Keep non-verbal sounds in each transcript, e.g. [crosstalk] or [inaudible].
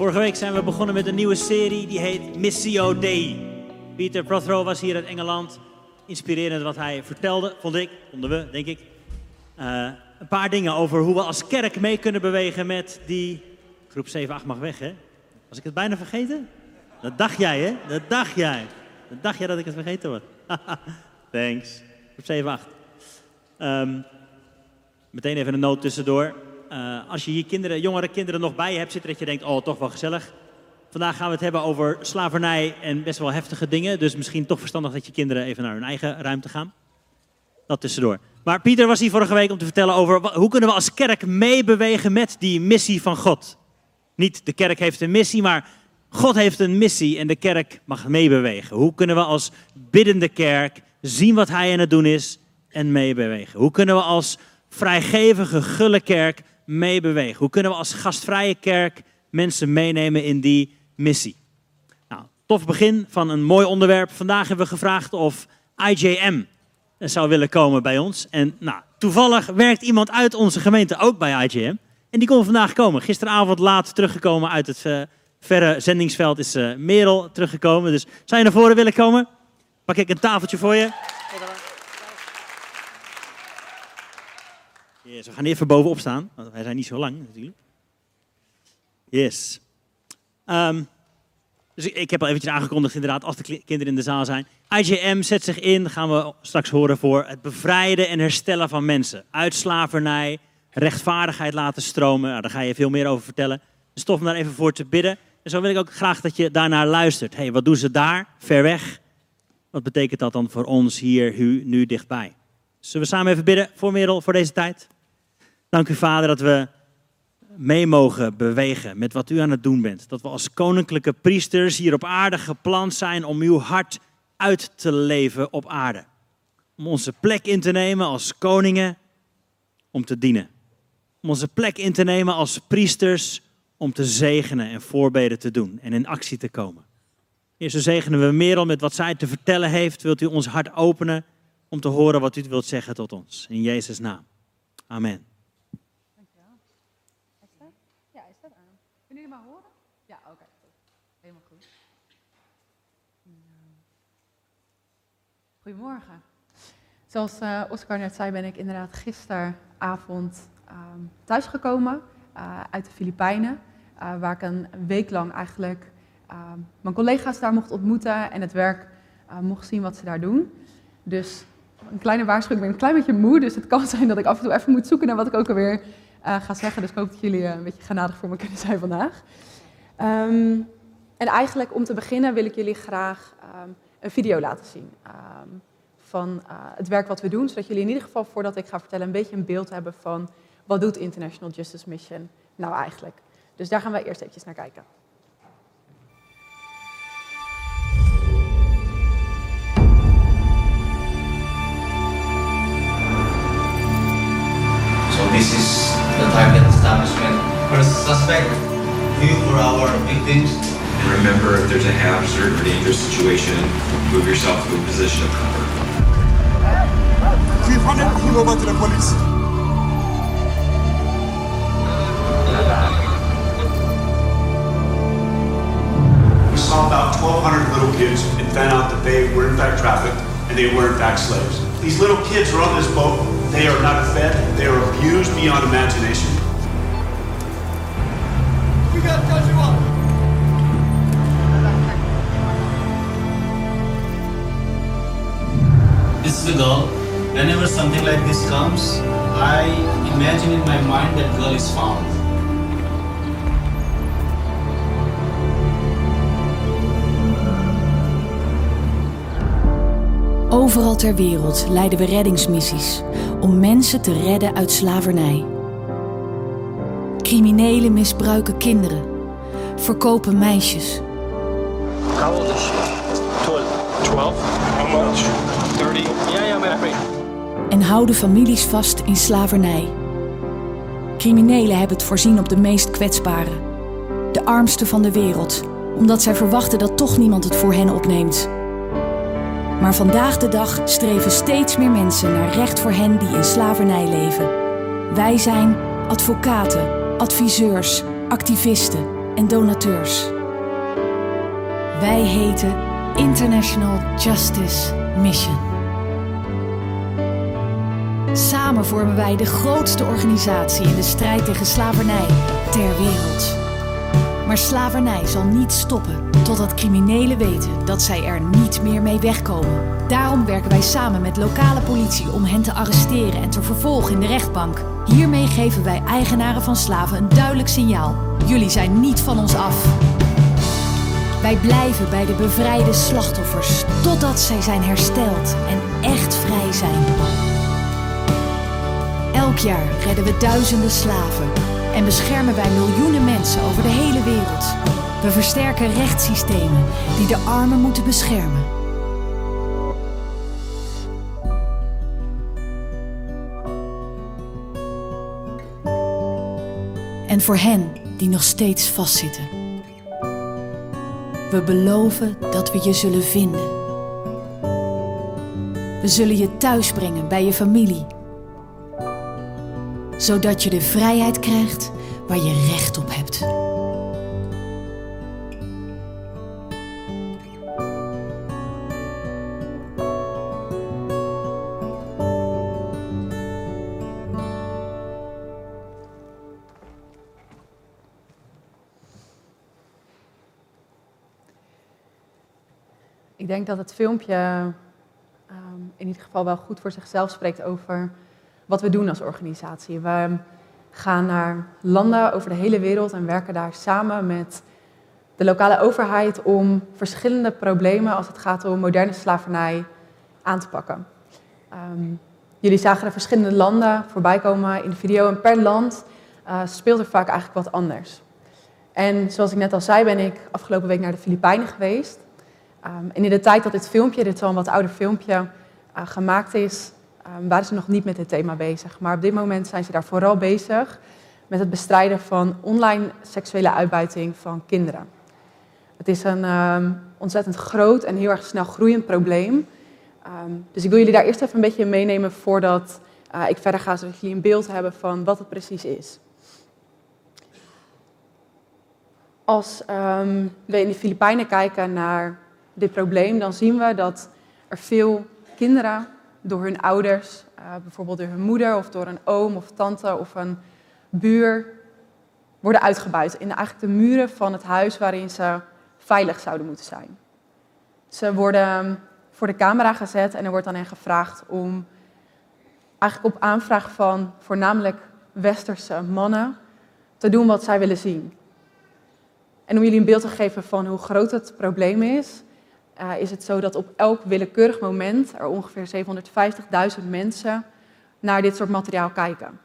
Vorige week zijn we begonnen met een nieuwe serie die heet Missio Dei. Peter Prothero was hier uit Engeland. Inspirerend wat hij vertelde, vond ik, vonden we, denk ik. Uh, een paar dingen over hoe we als kerk mee kunnen bewegen met die... Groep 7, 8 mag weg, hè? Was ik het bijna vergeten? Dat dacht jij, hè? Dat dacht jij. Dat dacht jij dat ik het vergeten was. [laughs] Thanks. Groep 7, 8. Um, meteen even een noot tussendoor. Uh, als je hier kinderen, jongere kinderen nog bij je hebt zitten, dat je denkt, oh, toch wel gezellig. Vandaag gaan we het hebben over slavernij en best wel heftige dingen. Dus misschien toch verstandig dat je kinderen even naar hun eigen ruimte gaan. Dat tussendoor. Maar Pieter was hier vorige week om te vertellen over hoe kunnen we als kerk meebewegen met die missie van God. Niet de kerk heeft een missie, maar God heeft een missie en de kerk mag meebewegen. Hoe kunnen we als biddende kerk zien wat hij aan het doen is en meebewegen? Hoe kunnen we als vrijgevige, gulle kerk meebewegen? Hoe kunnen we als gastvrije kerk mensen meenemen in die missie? Nou, tof begin van een mooi onderwerp. Vandaag hebben we gevraagd of IJM zou willen komen bij ons. En nou, toevallig werkt iemand uit onze gemeente ook bij IJM. En die kon vandaag komen. Gisteravond laat teruggekomen uit het uh, verre zendingsveld is uh, Merel teruggekomen. Dus zou je naar voren willen komen? Pak ik een tafeltje voor je. Yes, we gaan even bovenop staan, want wij zijn niet zo lang natuurlijk. Yes. Um, dus ik heb al eventjes aangekondigd inderdaad, als de kinderen in de zaal zijn. IJM zet zich in, gaan we straks horen, voor het bevrijden en herstellen van mensen. Uit slavernij, rechtvaardigheid laten stromen. Nou, daar ga je veel meer over vertellen. Dus tof om daar even voor te bidden. En zo wil ik ook graag dat je daarnaar luistert. hey, wat doen ze daar, ver weg? Wat betekent dat dan voor ons hier, nu, nu dichtbij? Zullen we samen even bidden voor Merel, voor deze tijd? Dank u, Vader, dat we mee mogen bewegen met wat u aan het doen bent. Dat we als koninklijke priesters hier op aarde gepland zijn om uw hart uit te leven op aarde. Om onze plek in te nemen als koningen, om te dienen. Om onze plek in te nemen als priesters, om te zegenen en voorbeden te doen en in actie te komen. Eerst zegenen we Merel met wat zij te vertellen heeft. Wilt u ons hart openen om te horen wat u wilt zeggen tot ons. In Jezus' naam. Amen. Goedemorgen. Zoals uh, Oscar net zei, ben ik inderdaad gisteravond um, thuisgekomen uh, uit de Filipijnen. Uh, waar ik een week lang eigenlijk um, mijn collega's daar mocht ontmoeten en het werk mocht zien wat ze daar doen. Dus een kleine waarschuwing, ik ben een klein beetje moe, dus het kan [laughs] zijn dat ik af en toe even moet zoeken naar wat ik ook alweer ga zeggen. Dus ik hoop dat jullie een beetje genadig voor me kunnen zijn vandaag. Um, en eigenlijk om te beginnen wil ik jullie graag een video laten zien um, van uh, het werk wat we doen, zodat jullie in ieder geval voordat ik ga vertellen een beetje een beeld hebben van wat doet International Justice Mission nou eigenlijk. Dus daar gaan we eerst eventjes naar kijken. This is the target establishment. First suspect, view for our victims. And remember, if there's a hazard or dangerous situation, move yourself to a position of cover. Chief, run everything over to the police. We saw about 1,200 little kids and found out that they were in fact trafficked and they were in fact slaves. These little kids were on this boat. They are not fed. They are abused beyond imagination. We got to touch you up. This is the girl. Whenever something like this comes, I imagine in my mind that girl is found. Overal ter wereld leiden we reddingsmissies om mensen te redden uit slavernij. Criminelen misbruiken kinderen, verkopen meisjes. How old is she? 12. 12? How much? 30. Yeah, yeah, I'm afraid. en houden families vast in slavernij. Criminelen hebben het voorzien op de meest kwetsbaren, de armsten van de wereld, omdat zij verwachten dat toch niemand het voor hen opneemt. Maar vandaag de dag streven steeds meer mensen naar recht voor hen die in slavernij leven. Wij zijn advocaten, adviseurs, activisten, en donateurs. Wij heten International Justice Mission. Samen vormen wij de grootste organisatie in de strijd tegen slavernij ter wereld. Maar slavernij zal niet stoppen totdat criminelen weten dat zij er niet meer mee wegkomen. Daarom werken wij samen met lokale politie om hen te arresteren en te vervolgen in de rechtbank. Hiermee geven wij eigenaren van slaven een duidelijk signaal. Jullie zijn niet van ons af. Wij blijven bij de bevrijde slachtoffers totdat zij zijn hersteld en echt vrij zijn. Elk jaar redden we duizenden slaven en beschermen wij miljoenen mensen over de hele wereld. We versterken rechtssystemen die de armen moeten beschermen. En voor hen die nog steeds vastzitten. We beloven dat we je zullen vinden. We zullen je thuis brengen bij je familie zodat je de vrijheid krijgt waar je recht op hebt. Denk dat het filmpje ehm, in ieder geval wel goed voor zichzelf spreekt over wat we doen als organisatie. We gaan naar landen over de hele wereld en werken daar samen met de lokale overheid om verschillende problemen als het gaat om moderne slavernij aan te pakken. Ehm, jullie zagen er verschillende landen voorbij komen in de video en per land uh, speelt er vaak eigenlijk wat anders. En zoals ik net al zei, ben ik afgelopen week naar de Filipijnen geweest. Um, en in de tijd dat dit filmpje, dit is al een wat ouder filmpje, uh, gemaakt is, um, waren ze nog niet met dit thema bezig. Maar op dit moment zijn ze daar vooral bezig met het bestrijden van online seksuele uitbuiting van kinderen. Het is een um, ontzettend groot en heel erg snel groeiend probleem. Dus ik wil jullie daar eerst even een beetje meenemen voordat uh, ik verder ga, zodat jullie een beeld hebben van wat het precies is. Als we in de Filipijnen kijken naar dit probleem, dan zien we dat er veel kinderen door hun ouders, uh, bijvoorbeeld door hun moeder of door een oom of tante of een buur, worden uitgebuit in eigenlijk de muren van het huis waarin ze veilig zouden moeten zijn. Ze worden voor de camera gezet en er wordt dan hen gevraagd om eigenlijk op aanvraag van voornamelijk westerse mannen te doen wat zij willen zien. En om jullie een beeld te geven van hoe groot het probleem is, uh, is het zo dat op elk willekeurig moment er ongeveer 750.000 mensen naar dit soort materiaal kijken.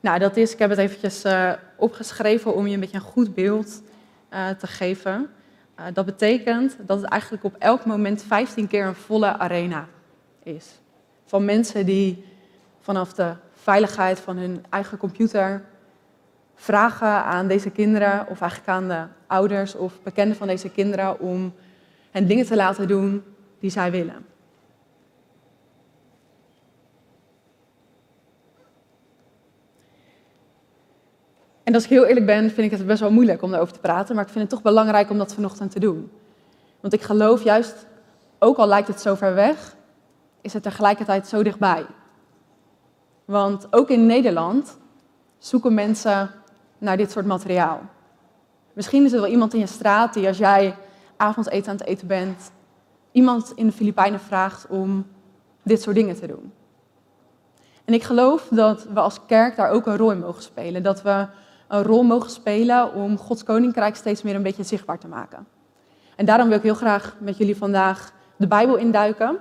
Nou, dat is, ik heb het eventjes uh, opgeschreven om je een beetje een goed beeld uh, te geven. dat betekent dat het eigenlijk op elk moment 15 keer een volle arena is. Van mensen die vanaf de veiligheid van hun eigen computer vragen aan deze kinderen, of eigenlijk aan de ouders of bekenden van deze kinderen, om en dingen te laten doen die zij willen. En als ik heel eerlijk ben, vind ik het best wel moeilijk om daarover te praten, maar ik vind het toch belangrijk om dat vanochtend te doen. Want ik geloof juist, ook al lijkt het zo ver weg, is het tegelijkertijd zo dichtbij. Want ook in Nederland zoeken mensen naar dit soort materiaal. Misschien is er wel iemand in je straat die als jij avondeten aan het eten bent, iemand in de Filipijnen vraagt om dit soort dingen te doen. En ik geloof dat we als kerk daar ook een rol in mogen spelen. Dat we een rol mogen spelen om Gods koninkrijk steeds meer een beetje zichtbaar te maken. En daarom wil ik heel graag met jullie vandaag de Bijbel induiken.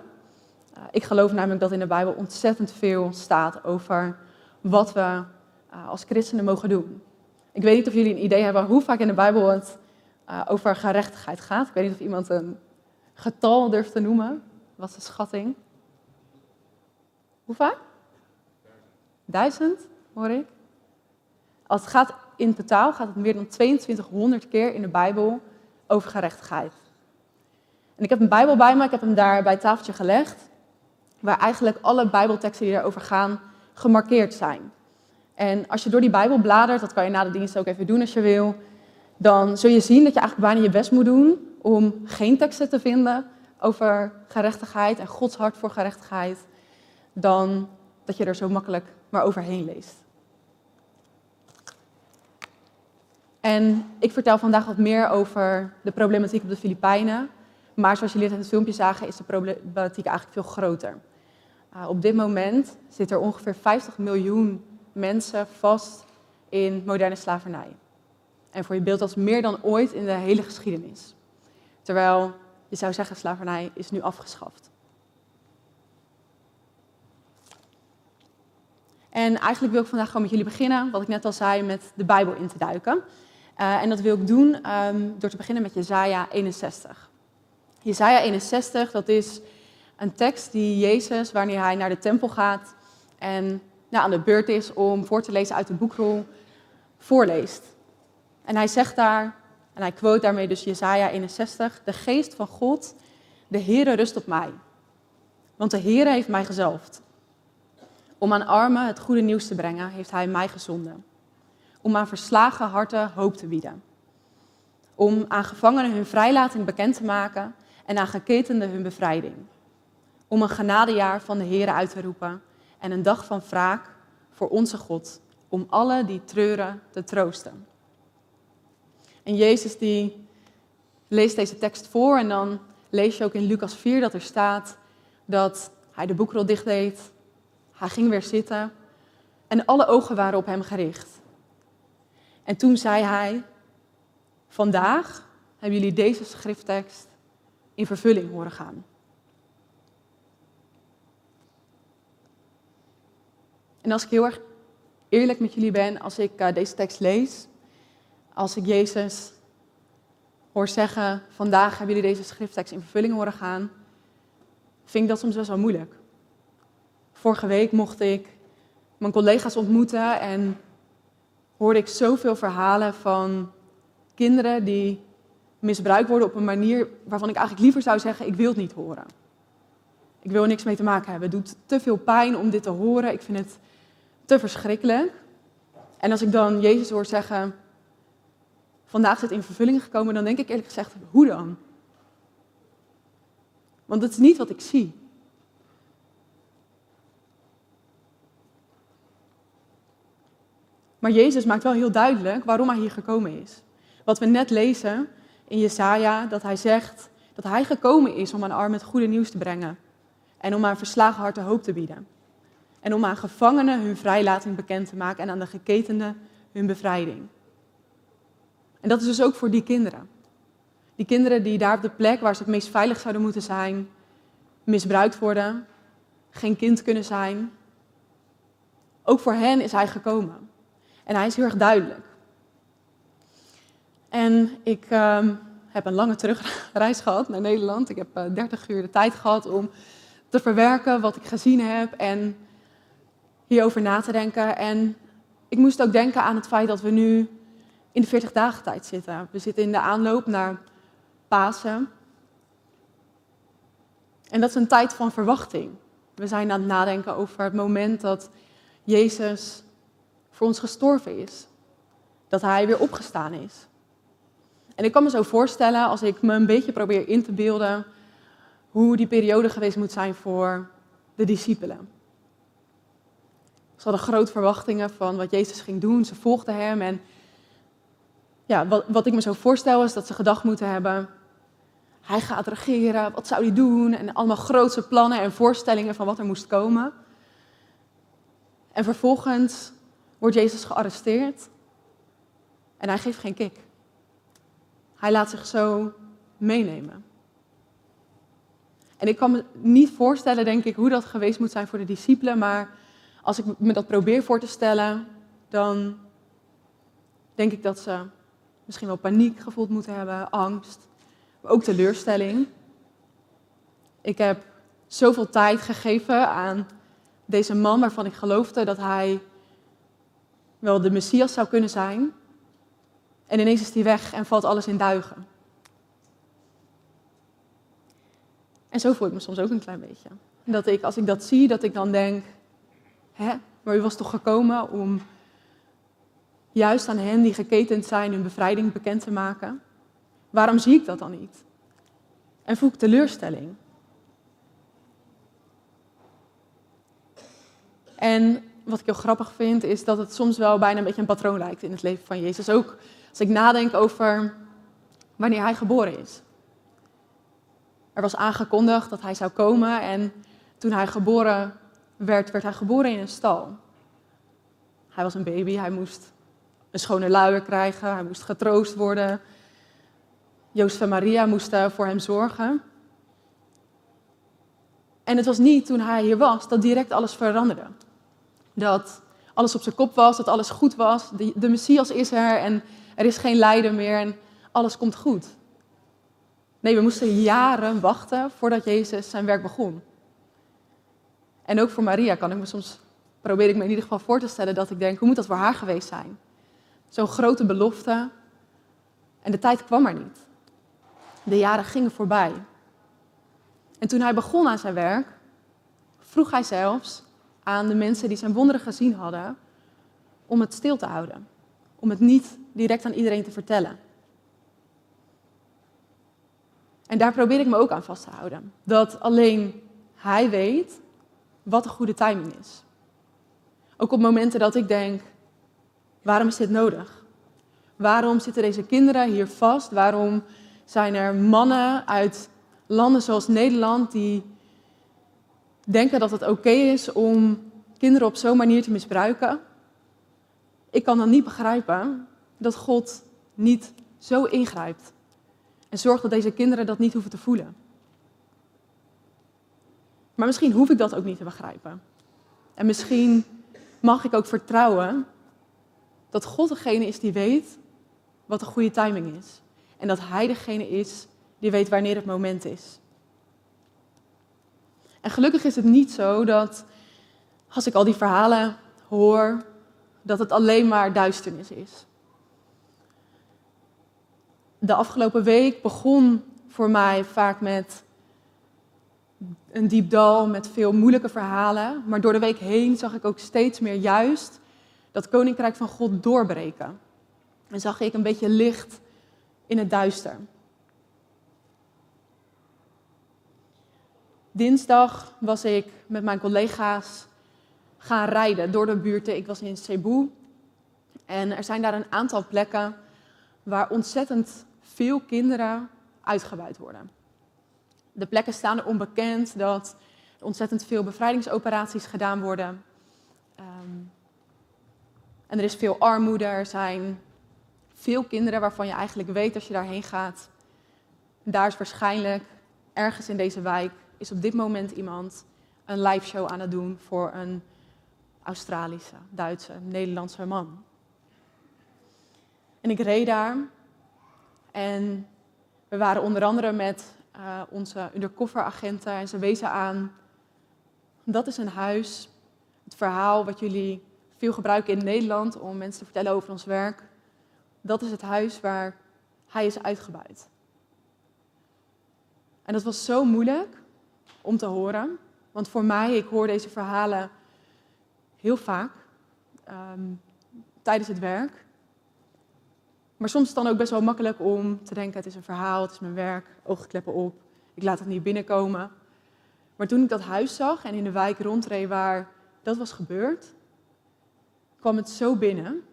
Uh, ik geloof namelijk dat in de Bijbel ontzettend veel staat over wat we uh, als christenen mogen doen. Ik weet niet of jullie een idee hebben hoe vaak in de Bijbel het uh, over gerechtigheid gaat. Ik weet niet of iemand een getal durft te noemen. Wat is de schatting? Hoe vaak? Duizend, hoor ik. Als het gaat in totaal gaat het meer dan 2200 keer in de Bijbel over gerechtigheid. En ik heb een Bijbel bij me, ik heb hem daar bij het tafeltje gelegd, waar eigenlijk alle Bijbelteksten die erover gaan gemarkeerd zijn. En als je door die Bijbel bladert, dat kan je na de dienst ook even doen als je wil, dan zul je zien dat je eigenlijk bijna je best moet doen om geen teksten te vinden over gerechtigheid en Gods hart voor gerechtigheid, dan dat je er zo makkelijk maar overheen leest. En ik vertel vandaag wat meer over de problematiek op de Filipijnen. Maar zoals jullie in het filmpje zagen, is de problematiek eigenlijk veel groter. Uh, op dit moment zitten er ongeveer 50 miljoen mensen vast in moderne slavernij. En voor je beeld is meer dan ooit in de hele geschiedenis. Terwijl je zou zeggen, slavernij is nu afgeschaft. En eigenlijk wil ik vandaag gewoon met jullie beginnen, wat ik net al zei, met de Bijbel in te duiken. Uh, en dat wil ik doen um, door te beginnen met Jezaja 61. Jezaja 61, dat is een tekst die Jezus, wanneer hij naar de tempel gaat en nou, aan de beurt is om voor te lezen uit de boekrol, voorleest. En hij zegt daar, en hij quote daarmee dus Jesaja 61, de geest van God, de Heere rust op mij. Want de Heere heeft mij gezalfd. Om aan armen het goede nieuws te brengen, heeft hij mij gezonden. Om aan verslagen harten hoop te bieden. Om aan gevangenen hun vrijlating bekend te maken en aan geketenden hun bevrijding. Om een genadejaar van de Heere uit te roepen en een dag van wraak voor onze God, om alle die treuren te troosten. En Jezus die leest deze tekst voor en dan lees je ook in Lucas 4 dat er staat dat hij de boekrol dicht deed, hij ging weer zitten en alle ogen waren op hem gericht. En toen zei hij, vandaag hebben jullie deze schrifttekst in vervulling horen gaan. En als ik heel erg eerlijk met jullie ben, als ik uh, deze tekst lees, als ik Jezus hoor zeggen, vandaag hebben jullie deze schrifttekst in vervulling horen gaan, vind ik dat soms best wel moeilijk. Vorige week mocht ik mijn collega's ontmoeten en hoorde ik zoveel verhalen van kinderen die misbruikt worden op een manier waarvan ik eigenlijk liever zou zeggen, ik wil het niet horen. Ik wil er niks mee te maken hebben. Het doet te veel pijn om dit te horen. Ik vind het te verschrikkelijk. En als ik dan Jezus hoor zeggen, vandaag is het in vervulling gekomen, dan denk ik eerlijk gezegd, hoe dan? Want dat is niet wat ik zie. Maar Jezus maakt wel heel duidelijk waarom hij hier gekomen is. Wat we net lezen in Jesaja, dat hij zegt dat hij gekomen is om aan armen het goede nieuws te brengen. En om aan verslagen harten hoop te bieden. En om aan gevangenen hun vrijlating bekend te maken en aan de geketenden hun bevrijding. En dat is dus ook voor die kinderen. Die kinderen die daar op de plek waar ze het meest veilig zouden moeten zijn, misbruikt worden, geen kind kunnen zijn. Ook voor hen is hij gekomen. En hij is heel erg duidelijk. En ik uh, heb een lange terugreis gehad naar Nederland. Ik heb uh, eh, 30 uur de tijd gehad om te verwerken wat ik gezien heb en hierover na te denken. En ik moest ook denken aan het feit dat we nu in de 40 dagen tijd zitten. We zitten in de aanloop naar Pasen. En dat is een tijd van verwachting. We zijn aan het nadenken over het moment dat Jezus voor ons gestorven is. Dat Hij weer opgestaan is. En ik kan me zo voorstellen, als ik me een beetje probeer in te beelden, hoe die periode geweest moet zijn voor de discipelen. Ze hadden grote verwachtingen van wat Jezus ging doen. Ze volgden Hem en ja, wat, wat ik me zo voorstel is dat ze gedacht moeten hebben, hij gaat regeren, wat zou hij doen? En allemaal grootse plannen en voorstellingen van wat er moest komen. En vervolgens wordt Jezus gearresteerd en hij geeft geen kick. Hij laat zich zo meenemen. En ik kan me niet voorstellen, denk ik, hoe dat geweest moet zijn voor de discipelen, maar als ik me dat probeer voor te stellen, dan denk ik dat ze misschien wel paniek gevoeld moeten hebben, angst, maar ook teleurstelling. Ik heb zoveel tijd gegeven aan deze man waarvan ik geloofde dat hij wel de Messias zou kunnen zijn. En ineens is hij weg en valt alles in duigen. En zo voel ik me soms ook een klein beetje. Dat ik, als ik dat zie, dat ik dan denk, hè, maar u was toch gekomen om juist aan hen die geketend zijn hun bevrijding bekend te maken? Waarom zie ik dat dan niet? En voel ik teleurstelling? En wat ik heel grappig vind, is dat het soms wel bijna een beetje een patroon lijkt in het leven van Jezus. Ook als ik nadenk over wanneer hij geboren is. Er was aangekondigd dat hij zou komen en toen hij geboren werd, werd hij geboren in een stal. Hij was een baby, hij moest een schone luier krijgen, hij moest getroost worden. Jozef en Maria moesten voor hem zorgen. En het was niet toen hij hier was dat direct alles veranderde. Dat alles op zijn kop was, dat alles goed was. De, de Messias is er en er is geen lijden meer en alles komt goed. Nee, we moesten jaren wachten voordat Jezus zijn werk begon. En ook voor Maria kan ik me soms, probeer ik me in ieder geval voor te stellen dat ik denk, hoe moet dat voor haar geweest zijn? Zo'n grote belofte. En de tijd kwam er niet. De jaren gingen voorbij. En toen hij begon aan zijn werk, vroeg hij zelfs aan de mensen die zijn wonderen gezien hadden, om het stil te houden. Om het niet direct aan iedereen te vertellen. En daar probeer ik me ook aan vast te houden. Dat alleen hij weet wat de goede timing is. Ook op momenten dat ik denk, waarom is dit nodig? Waarom zitten deze kinderen hier vast? Waarom zijn er mannen uit landen zoals Nederland die denken dat het oké is om kinderen op zo'n manier te misbruiken? Ik kan dan niet begrijpen dat God niet zo ingrijpt en zorgt dat deze kinderen dat niet hoeven te voelen. Maar misschien hoef ik dat ook niet te begrijpen. En misschien mag ik ook vertrouwen dat God degene is die weet wat de goede timing is. En dat Hij degene is die weet wanneer het moment is. En gelukkig is het niet zo dat als ik al die verhalen hoor, dat het alleen maar duisternis is. De afgelopen week begon voor mij vaak met een diep dal met veel moeilijke verhalen. Maar door de week heen zag ik ook steeds meer juist dat koninkrijk van God doorbreken. En zag ik een beetje licht in het duister. Dinsdag was ik met mijn collega's gaan rijden door de buurten. Ik was in Cebu. En er zijn daar een aantal plekken waar ontzettend veel kinderen uitgebuit worden. De plekken staan er onbekend dat ontzettend veel bevrijdingsoperaties gedaan worden. Ehm, en er is veel armoede, er zijn veel kinderen waarvan je eigenlijk weet als je daarheen gaat. daar is waarschijnlijk ergens in deze wijk is op dit moment iemand een live show aan het doen voor een Australische, Duitse, Nederlandse man. En ik reed daar en we waren onder andere met uh, onze undercoveragenten en ze wezen aan, dat is een huis, het verhaal wat jullie veel gebruiken in Nederland om mensen te vertellen over ons werk. Dat is het huis waar hij is uitgebuit. En dat was zo moeilijk om te horen, want voor mij, ik hoor deze verhalen heel vaak um, tijdens het werk. Maar soms is het dan ook best wel makkelijk om te denken, het is een verhaal, het is mijn werk, oogkleppen op, ik laat het niet binnenkomen. Maar toen ik dat huis zag en in de wijk rondreed waar dat was gebeurd, kwam het zo binnen.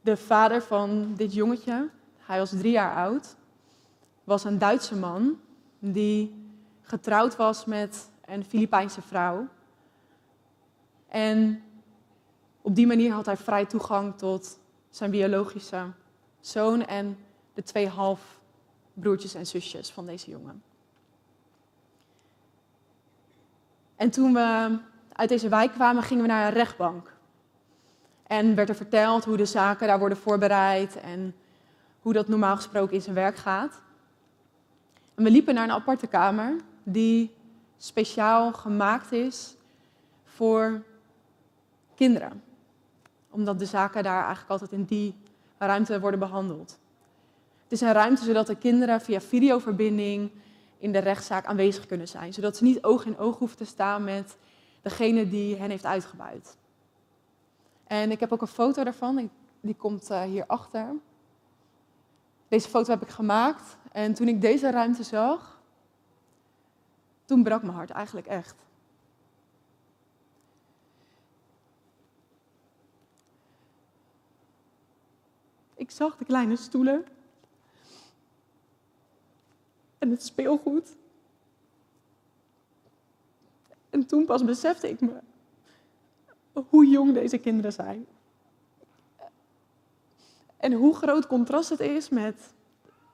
De vader van dit jongetje, hij was drie jaar oud, was een Duitse man die getrouwd was met een Filipijnse vrouw. En op die manier had hij vrij toegang tot zijn biologische zoon en de twee halfbroertjes en zusjes van deze jongen. En toen we uit deze wijk kwamen, gingen we naar een rechtbank. En werd er verteld hoe de zaken daar worden voorbereid en hoe dat normaal gesproken in zijn werk gaat. En we liepen naar een aparte kamer die speciaal gemaakt is voor kinderen omdat de zaken daar eigenlijk altijd in die ruimte worden behandeld. Het is een ruimte zodat de kinderen via videoverbinding in de rechtszaak aanwezig kunnen zijn. Zodat ze niet oog in oog hoeven te staan met degene die hen heeft uitgebuit. En ik heb ook een foto daarvan, die, komt uh, hierachter. Deze foto heb ik gemaakt en toen ik deze ruimte zag, toen brak mijn hart eigenlijk echt. Ik zag de kleine stoelen en het speelgoed. En toen pas besefte ik me hoe jong deze kinderen zijn. En hoe groot contrast het is met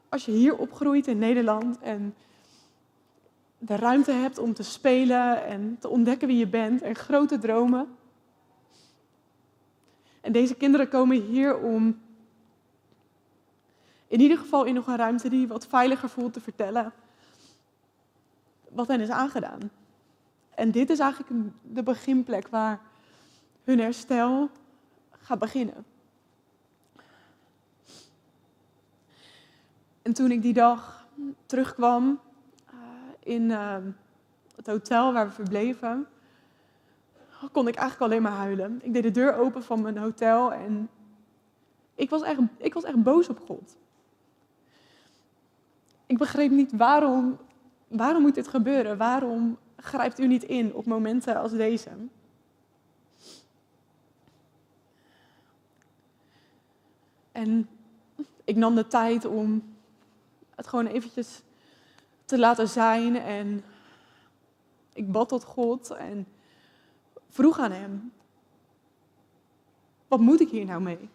als je hier opgroeit in Nederland en de ruimte hebt om te spelen en te ontdekken wie je bent en grote dromen. En deze kinderen komen hier om in ieder geval in nog een ruimte die wat veiliger voelt te vertellen wat hen is aangedaan. En dit is eigenlijk de beginplek waar hun herstel gaat beginnen. En toen ik die dag terugkwam uh, in uh, het hotel waar we verbleven, kon ik eigenlijk alleen maar huilen. Ik deed de deur open van mijn hotel en ik was echt, ik was echt boos op God. Ik begreep niet waarom, waarom moet dit gebeuren? Waarom grijpt u niet in op momenten als deze? En ik nam de tijd om het gewoon eventjes te laten zijn. En ik bad tot God en vroeg aan Hem: Wat moet ik hier nou mee?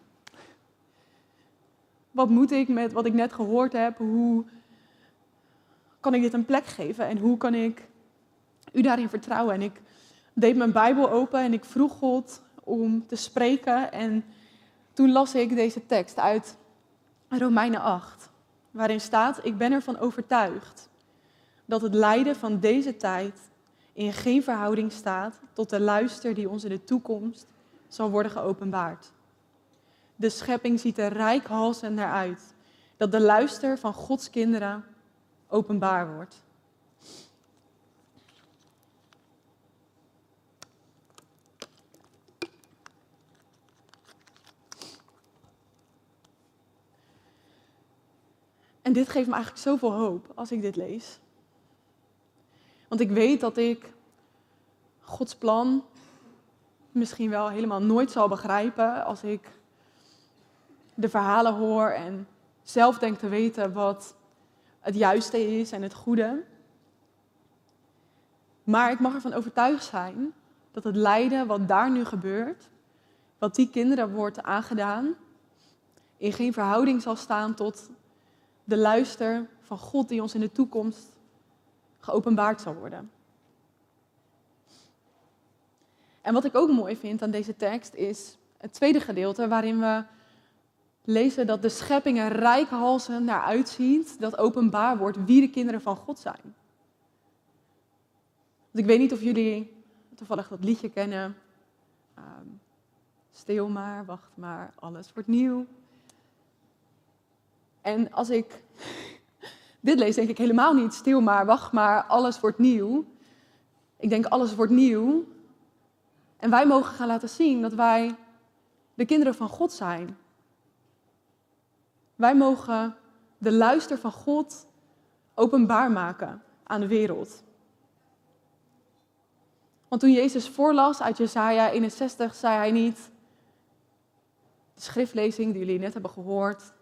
Wat moet ik met wat ik net gehoord heb? Hoe kan ik dit een plek geven en hoe kan ik u daarin vertrouwen? En ik deed mijn Bijbel open en ik vroeg God om te spreken. En toen las ik deze tekst uit Romeinen 8, waarin staat: Ik ben ervan overtuigd dat het lijden van deze tijd in geen verhouding staat tot de luister die ons in de toekomst zal worden geopenbaard. De schepping ziet er rijkhalsend naar uit dat de luister van Gods kinderen openbaar wordt. En dit geeft me eigenlijk zoveel hoop als ik dit lees. Want ik weet dat ik Gods plan misschien wel helemaal nooit zal begrijpen als ik de verhalen hoor en zelf denk te weten wat het juiste is en het goede. Maar ik mag ervan overtuigd zijn dat het lijden wat daar nu gebeurt, wat die kinderen wordt aangedaan, in geen verhouding zal staan tot de luister van God die ons in de toekomst geopenbaard zal worden. En wat ik ook mooi vind aan deze tekst is het tweede gedeelte waarin we lezen dat de schepping er rijkhalsen naar uitziet dat openbaar wordt wie de kinderen van God zijn. ik weet niet of jullie toevallig dat liedje kennen. Um, stil maar, wacht maar, alles wordt nieuw. En als ik [laughs] dit lees, denk ik helemaal niet stil maar, wacht maar, alles wordt nieuw. Ik denk alles wordt nieuw. En wij mogen gaan laten zien dat wij de kinderen van God zijn. Wij mogen de luister van God openbaar maken aan de wereld. Want toen Jezus voorlas uit Jesaja 61, zei hij niet, de schriftlezing die jullie net hebben gehoord,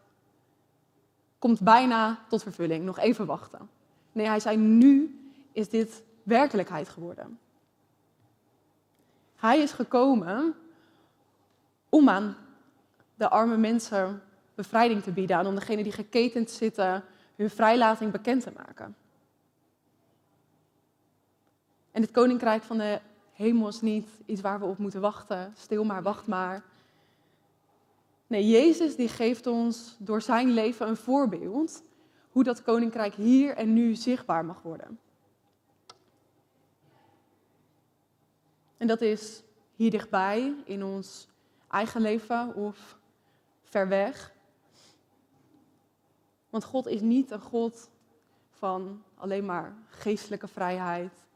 komt bijna tot vervulling, nog even wachten. Nee, hij zei, nu is dit werkelijkheid geworden. Hij is gekomen om aan de arme mensen bevrijding te bieden, aan om degenen die geketend zitten hun vrijlating bekend te maken. En het koninkrijk van de hemel is niet iets waar we op moeten wachten. Stil maar, wacht maar. Nee, Jezus die geeft ons door zijn leven een voorbeeld hoe dat koninkrijk hier en nu zichtbaar mag worden. En dat is hier dichtbij in ons eigen leven of ver weg. Want God is niet een God van alleen maar geestelijke vrijheid.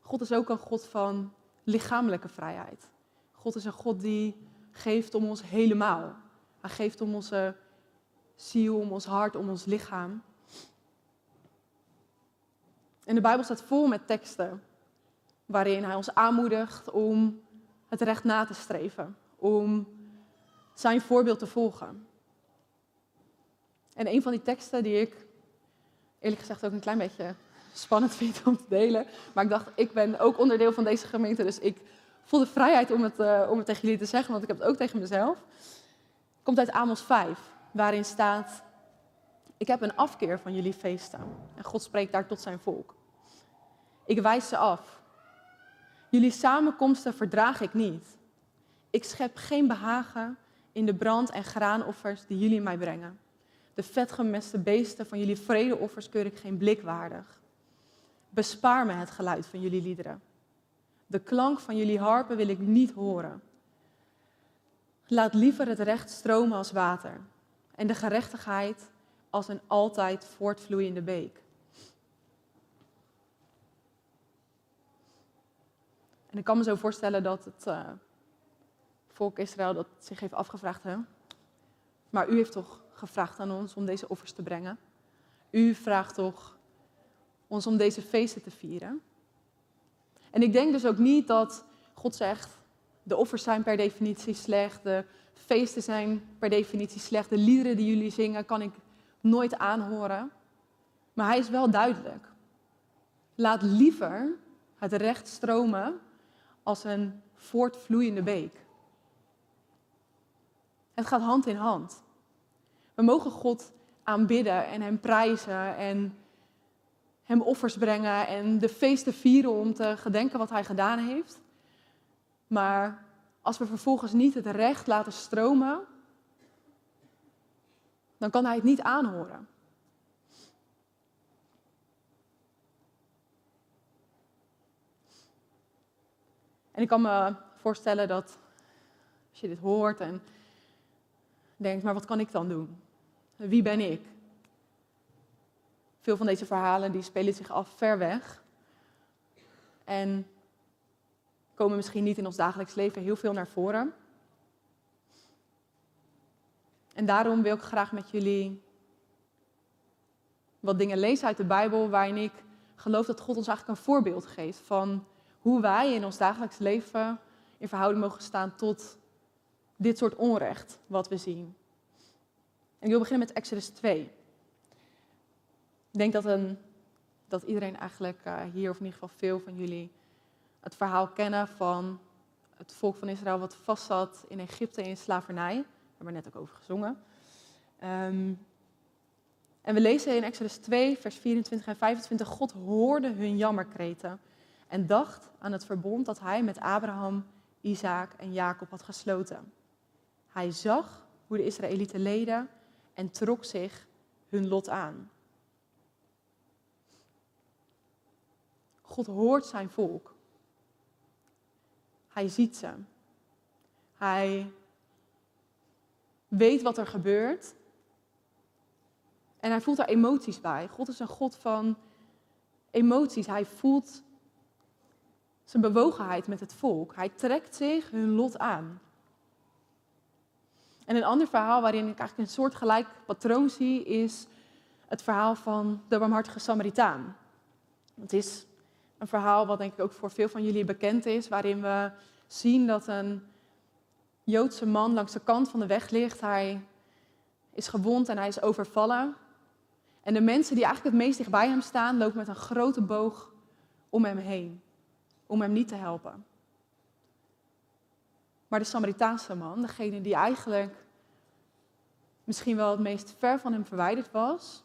God is ook een God van lichamelijke vrijheid. God is een God die geeft om ons helemaal. Hij geeft om onze ziel, om ons hart, om ons lichaam. En de Bijbel staat vol met teksten waarin hij ons aanmoedigt om het recht na te streven, om zijn voorbeeld te volgen. En een van die teksten die ik eerlijk gezegd ook een klein beetje spannend vind om te delen, maar ik dacht, ik ben ook onderdeel van deze gemeente, dus ik voel de vrijheid om het, uh, om het tegen jullie te zeggen, want ik heb het ook tegen mezelf. Komt uit Amos 5, waarin staat, ik heb een afkeer van jullie feesten. En God spreekt daar tot zijn volk. Ik wijs ze af. Jullie samenkomsten verdraag ik niet. Ik schep geen behagen in de brand- en graanoffers die jullie mij brengen. De vetgemeste beesten van jullie vredeoffers keur ik geen blik waardig. Bespaar me het geluid van jullie liederen. De klank van jullie harpen wil ik niet horen. Laat liever het recht stromen als water en de gerechtigheid als een altijd voortvloeiende beek. En ik kan me zo voorstellen dat het uh, volk Israël dat zich heeft afgevraagd, maar u heeft toch gevraagd aan ons om deze offers te brengen? U vraagt toch ons om deze feesten te vieren? En ik denk dus ook niet dat God zegt, de offers zijn per definitie slecht, de feesten zijn per definitie slecht, de liederen die jullie zingen kan ik nooit aanhoren. Maar hij is wel duidelijk. Laat liever het recht stromen als een voortvloeiende beek. Het gaat hand in hand. We mogen God aanbidden en Hem prijzen en Hem offers brengen en de feesten vieren om te gedenken wat Hij gedaan heeft. Maar als we vervolgens niet het recht laten stromen, dan kan Hij het niet aanhoren. En ik kan me voorstellen dat als je dit hoort en denkt, maar wat kan ik dan doen? Wie ben ik? Veel van deze verhalen die spelen zich af ver weg. En komen misschien niet in ons dagelijks leven heel veel naar voren. En daarom wil ik graag met jullie wat dingen lezen uit de Bijbel waarin ik geloof dat God ons eigenlijk een voorbeeld geeft van hoe wij in ons dagelijks leven in verhouding mogen staan tot dit soort onrecht wat we zien. En ik wil beginnen met Exodus 2. Ik denk dat, een, dat iedereen eigenlijk uh, hier, of in ieder geval veel van jullie, het verhaal kennen van het volk van Israël wat vastzat in Egypte in slavernij. Daar hebben we net ook over gezongen. Um, en we lezen in Exodus 2, vers 24 en 25, God hoorde hun jammerkreten en dacht aan het verbond dat hij met Abraham, Isaac en Jacob had gesloten. Hij zag hoe de Israëlieten leden en trok zich hun lot aan. God hoort zijn volk. Hij ziet ze. Hij weet wat er gebeurt. En hij voelt daar emoties bij. God is een God van emoties. Hij voelt zijn bewogenheid met het volk. Hij trekt zich hun lot aan. En een ander verhaal waarin ik eigenlijk een soortgelijk patroon zie, is het verhaal van de barmhartige Samaritaan. Het is een verhaal wat denk ik ook voor veel van jullie bekend is, waarin we zien dat een Joodse man langs de kant van de weg ligt. Hij is gewond en hij is overvallen. En de mensen die eigenlijk het meest dicht bij hem staan, lopen met een grote boog om hem heen, om hem niet te helpen. Maar de Samaritaanse man, degene die eigenlijk misschien wel het meest ver van hem verwijderd was,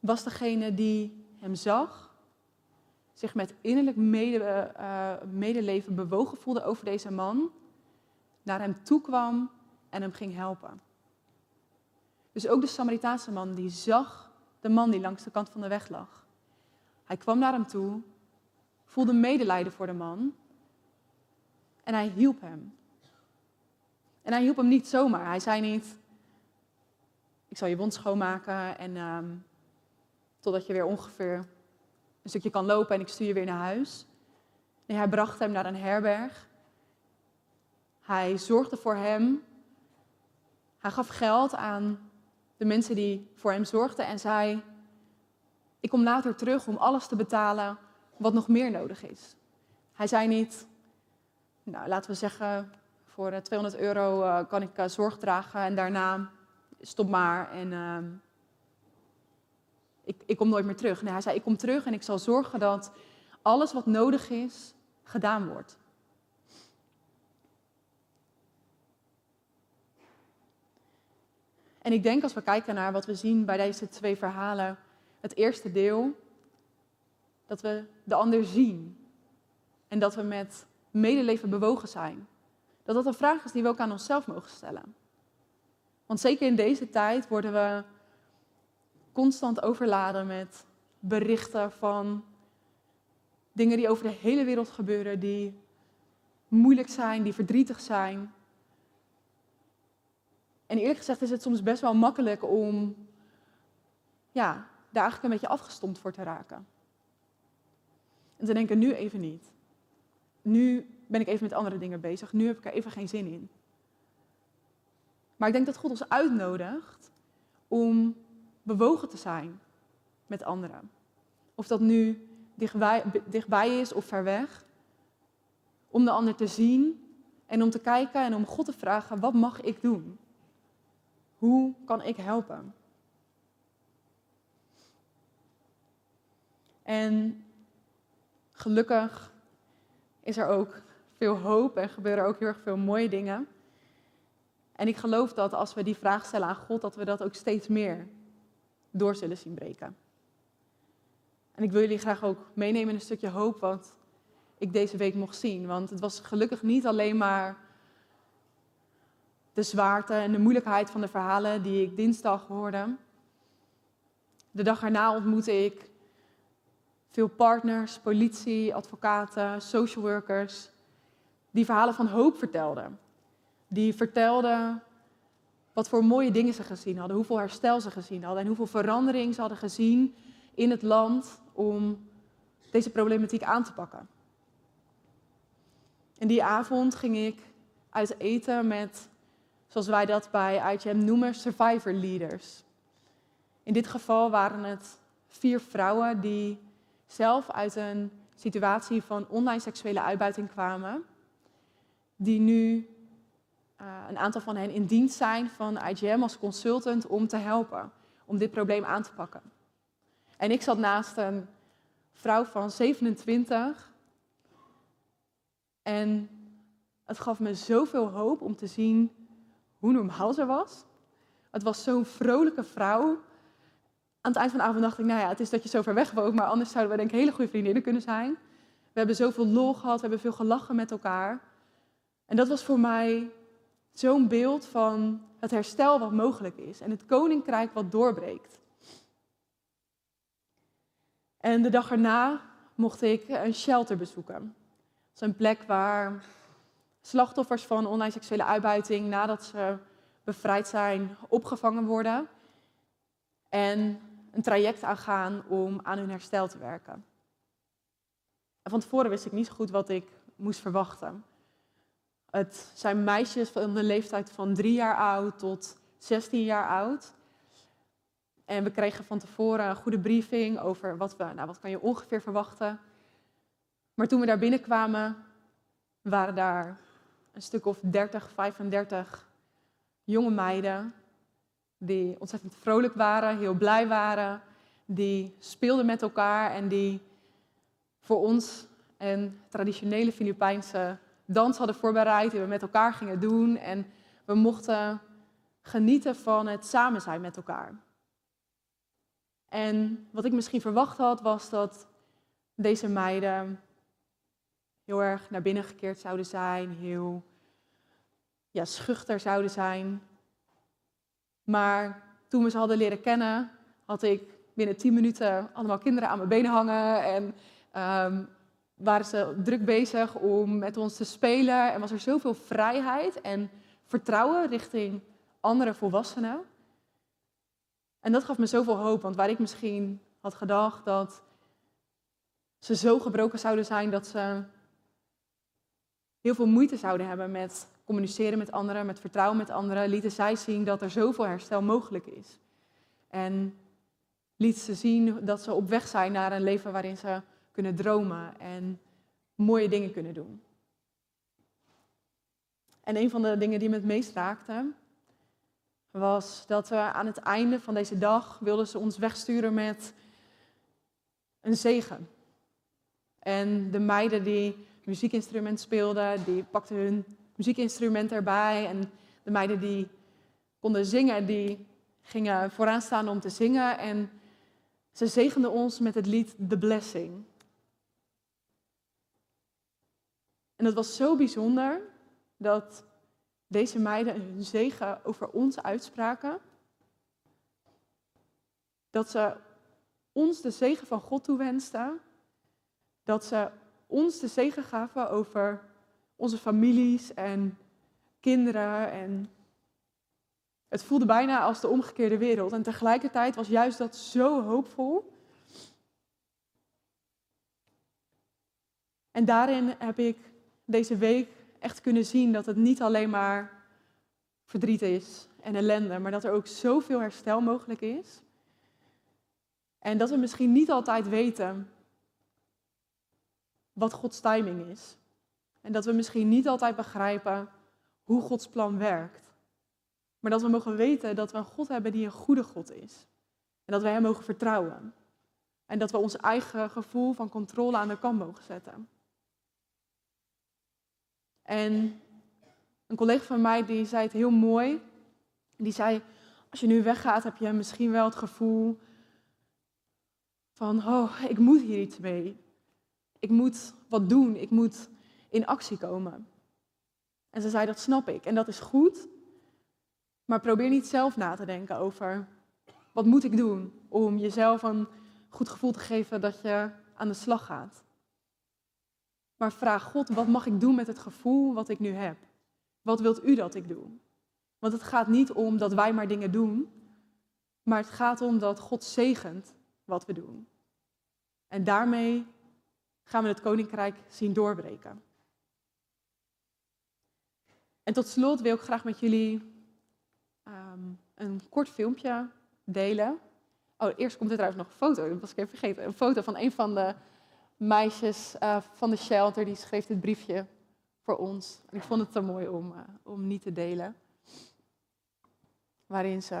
was degene die hem zag, zich met innerlijk mede, uh, medeleven bewogen voelde over deze man, naar hem toe kwam en hem ging helpen. Dus ook de Samaritaanse man die zag de man die langs de kant van de weg lag. Hij kwam naar hem toe, voelde medelijden voor de man en hij hielp hem. En hij hielp hem niet zomaar. Hij zei niet, ik zal je wond schoonmaken en uh, totdat je weer ongeveer een stukje kan lopen en ik stuur je weer naar huis. Hij bracht hem naar een herberg. Hij zorgde voor hem. Hij gaf geld aan de mensen die voor hem zorgden en zei: Ik kom later terug om alles te betalen wat nog meer nodig is. Hij zei niet: Nou, laten we zeggen, voor eh, 200 euro uh, kan ik uh, zorg dragen en daarna stop maar en uh, ik, ik kom nooit meer terug. Nee, hij zei: Ik kom terug en ik zal zorgen dat alles wat nodig is gedaan wordt. En ik denk als we kijken naar wat we zien bij deze twee verhalen, het eerste deel, dat we de ander zien en dat we met medeleven bewogen zijn. Dat dat een vraag is die we ook aan onszelf mogen stellen. Want zeker in deze tijd worden we constant overladen met berichten van dingen die over de hele wereld gebeuren, die moeilijk zijn, die verdrietig zijn. En eerlijk gezegd is het soms best wel makkelijk om ja, daar eigenlijk een beetje afgestompt voor te raken. En te denken, nu even niet. Nu ben ik even met andere dingen bezig. Nu heb ik er even geen zin in. Maar ik denk dat God ons uitnodigt om bewogen te zijn met anderen. Of dat nu dichtbij, dichtbij is of ver weg. Om de ander te zien en om te kijken en om God te vragen, wat mag ik doen? Hoe kan ik helpen? En gelukkig is er ook veel hoop en gebeuren ook heel erg veel mooie dingen. En ik geloof dat als we die vraag stellen aan God, dat we dat ook steeds meer door zullen zien breken. En ik wil jullie graag ook meenemen in een stukje hoop wat ik deze week mocht zien. Want het was gelukkig niet alleen maar de zwaarte en de moeilijkheid van de verhalen die ik dinsdag hoorde. De dag erna ontmoette ik veel partners, politie, advocaten, social workers, die verhalen van hoop vertelden. Die vertelden wat voor mooie dingen ze gezien hadden, hoeveel herstel ze gezien hadden en hoeveel verandering ze hadden gezien in het land om deze problematiek aan te pakken. En die avond ging ik uit eten met, zoals wij dat bij IGM noemen, survivor leaders. In dit geval waren het vier vrouwen die zelf uit een situatie van online seksuele uitbuiting kwamen, die nu een aantal van hen in dienst zijn van IGM als consultant om te helpen, om dit probleem aan te pakken. En ik zat naast een vrouw van 27 en het gaf me zoveel hoop om te zien hoe normaal ze was. Het was zo'n vrolijke vrouw. Aan het eind van de avond dacht ik, nou ja, het is dat je zo ver weg woont, maar anders zouden we denk ik hele goede vriendinnen kunnen zijn. We hebben zoveel lol gehad, we hebben veel gelachen met elkaar. En dat was voor mij zo'n beeld van het herstel wat mogelijk is en het koninkrijk wat doorbreekt. En de dag erna mocht ik een shelter bezoeken. Dat is een plek waar slachtoffers van online seksuele uitbuiting, nadat ze bevrijd zijn, opgevangen worden. En een traject aangaan om aan hun herstel te werken. En van tevoren wist ik niet zo goed wat ik moest verwachten. Het zijn meisjes van de leeftijd van drie jaar oud tot 16 jaar oud. En we kregen van tevoren een goede briefing over wat, we, nou, wat kan je ongeveer verwachten. Maar toen we daar binnenkwamen, waren daar een stuk of 30, 35 jonge meiden die ontzettend vrolijk waren, heel blij waren, die speelden met elkaar en die voor ons een traditionele Filipijnse dans hadden voorbereid, die we met elkaar gingen doen en we mochten genieten van het samen zijn met elkaar. En wat ik misschien verwacht had, was dat deze meiden heel erg naar binnen gekeerd zouden zijn, heel ja, schuchter zouden zijn. Maar toen we ze hadden leren kennen, had ik binnen tien minuten allemaal kinderen aan mijn benen hangen en um, waren ze druk bezig om met ons te spelen en was er zoveel vrijheid en vertrouwen richting andere volwassenen. En dat gaf me zoveel hoop, want waar ik misschien had gedacht dat ze zo gebroken zouden zijn dat ze heel veel moeite zouden hebben met communiceren met anderen, met vertrouwen met anderen, lieten zij zien dat er zoveel herstel mogelijk is. En liet ze zien dat ze op weg zijn naar een leven waarin ze kunnen dromen en mooie dingen kunnen doen. En een van de dingen die me het meest raakte, was dat we aan het einde van deze dag wilden ze ons wegsturen met een zegen. En de meiden die muziekinstrument speelden, die pakten hun muziekinstrument erbij. En de meiden die konden zingen, die gingen vooraan staan om te zingen. En ze zegenden ons met het lied The Blessing. En het was zo bijzonder dat deze meiden hun zegen over ons uitspraken. Dat ze ons de zegen van God toewensten. Dat ze ons de zegen gaven over onze families en kinderen. En het voelde bijna als de omgekeerde wereld. En tegelijkertijd was juist dat zo hoopvol. En daarin heb ik deze week echt kunnen zien dat het niet alleen maar verdriet is en ellende, maar dat er ook zoveel herstel mogelijk is. En dat we misschien niet altijd weten wat Gods timing is. En dat we misschien niet altijd begrijpen hoe Gods plan werkt. Maar dat we mogen weten dat we een God hebben die een goede God is. En dat we Hem mogen vertrouwen. En dat we ons eigen gevoel van controle aan de kant mogen zetten. En een collega van mij die zei het heel mooi. Die zei, als je nu weggaat heb je misschien wel het gevoel van, oh, ik moet hier iets mee. Ik moet wat doen, ik moet in actie komen. En ze zei, dat snap ik. En dat is goed, maar probeer niet zelf na te denken over, wat moet ik doen om jezelf een goed gevoel te geven dat je aan de slag gaat. Maar vraag God, wat mag ik doen met het gevoel wat ik nu heb? Wat wilt u dat ik doe? Want het gaat niet om dat wij maar dingen doen, maar het gaat om dat God zegent wat we doen. En daarmee gaan we het koninkrijk zien doorbreken. En tot slot wil ik graag met jullie ehm, een kort filmpje delen. Oh, eerst komt er trouwens nog een foto, dat was ik even vergeten. Een foto van een van de meisjes uh, van de shelter, die schreef dit briefje voor ons. En ik vond het te mooi om, uh, om niet te delen. Waarin ze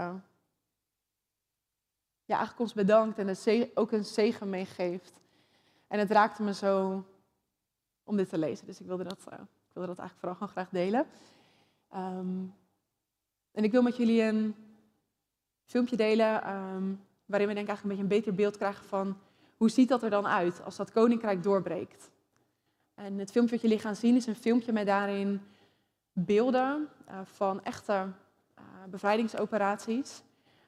ja, eigenlijk ons bedankt en ook een zegen meegeeft. En het raakte me zo om dit te lezen. Dus ik wilde dat, uh, ik wilde dat eigenlijk vooral gewoon graag delen. Um, en ik wil met jullie een filmpje delen um, waarin we denk ik eigenlijk een beetje een beter beeld krijgen van hoe ziet dat er dan uit als dat koninkrijk doorbreekt? En het filmpje wat jullie gaan zien is een filmpje met daarin beelden uh, van echte uh, bevrijdingsoperaties,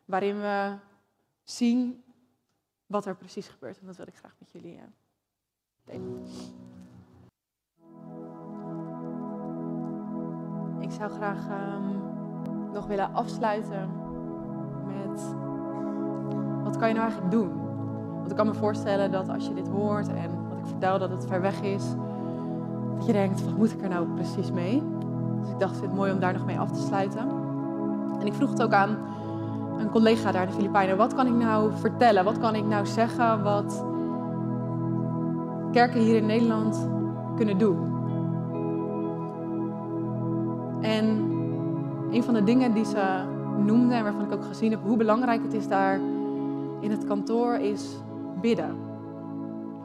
waarin we zien wat er precies gebeurt. En dat wil ik graag met jullie uh, delen. Ik zou graag um, nog willen afsluiten met wat kan je nou eigenlijk doen? Ik kan me voorstellen dat als je dit hoort en wat ik vertel dat het ver weg is, dat je denkt, wat moet ik er nou precies mee? Dus ik dacht, het is mooi om daar nog mee af te sluiten. En ik vroeg het ook aan een collega daar, de Filipijnen, wat kan ik nou vertellen? Wat kan ik nou zeggen wat kerken hier in Nederland kunnen doen? En een van de dingen die ze noemde en waarvan ik ook gezien heb hoe belangrijk het is daar in het kantoor, is bidden.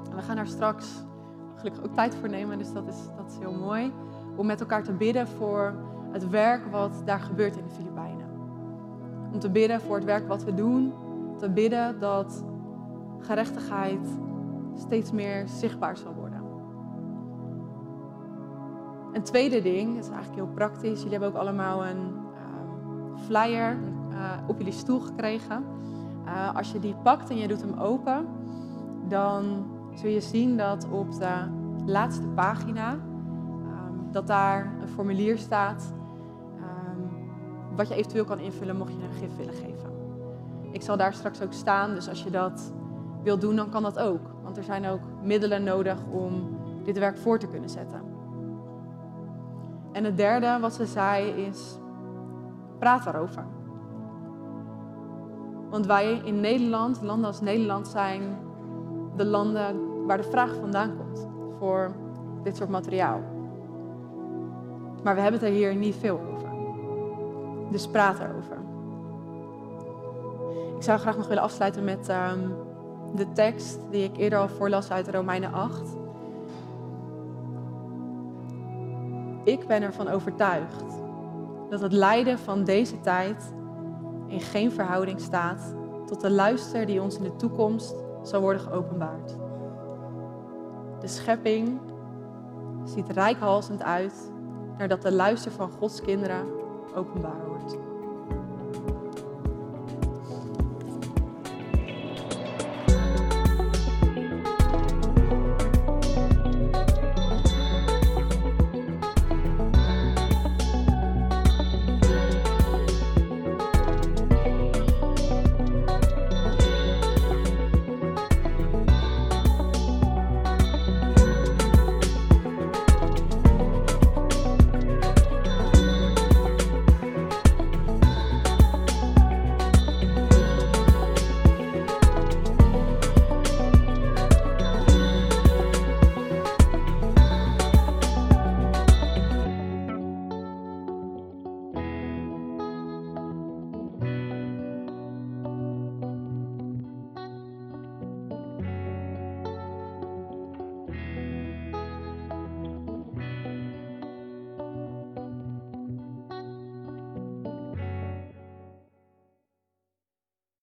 En we gaan daar straks gelukkig ook tijd voor nemen, dus dat is, dat is heel mooi. Om met elkaar te bidden voor het werk wat daar gebeurt in de Filipijnen. Om te bidden voor het werk wat we doen. Te bidden dat gerechtigheid steeds meer zichtbaar zal worden. Een tweede ding, dat is eigenlijk heel praktisch. Jullie hebben ook allemaal een uh, flyer uh, op jullie stoel gekregen. Uh, als je die pakt en je doet hem open, dan zul je zien dat op de laatste pagina, um, dat daar een formulier staat um, wat je eventueel kan invullen mocht je een gif willen geven. Ik zal daar straks ook staan, dus als je dat wilt doen, dan kan dat ook. Want er zijn ook middelen nodig om dit werk voor te kunnen zetten. En het derde wat ze zei is, praat daarover. Want wij in Nederland, landen als Nederland, zijn de landen waar de vraag vandaan komt voor dit soort materiaal. Maar we hebben het er hier niet veel over. Dus praat erover. Ik zou graag nog willen afsluiten met ehm, de tekst die ik eerder al voorlas uit Romeinen 8. Ik ben ervan overtuigd dat het lijden van deze tijd in geen verhouding staat tot de luister die ons in de toekomst zal worden geopenbaard. De schepping ziet rijkhalsend uit nadat de luister van Gods kinderen openbaar wordt.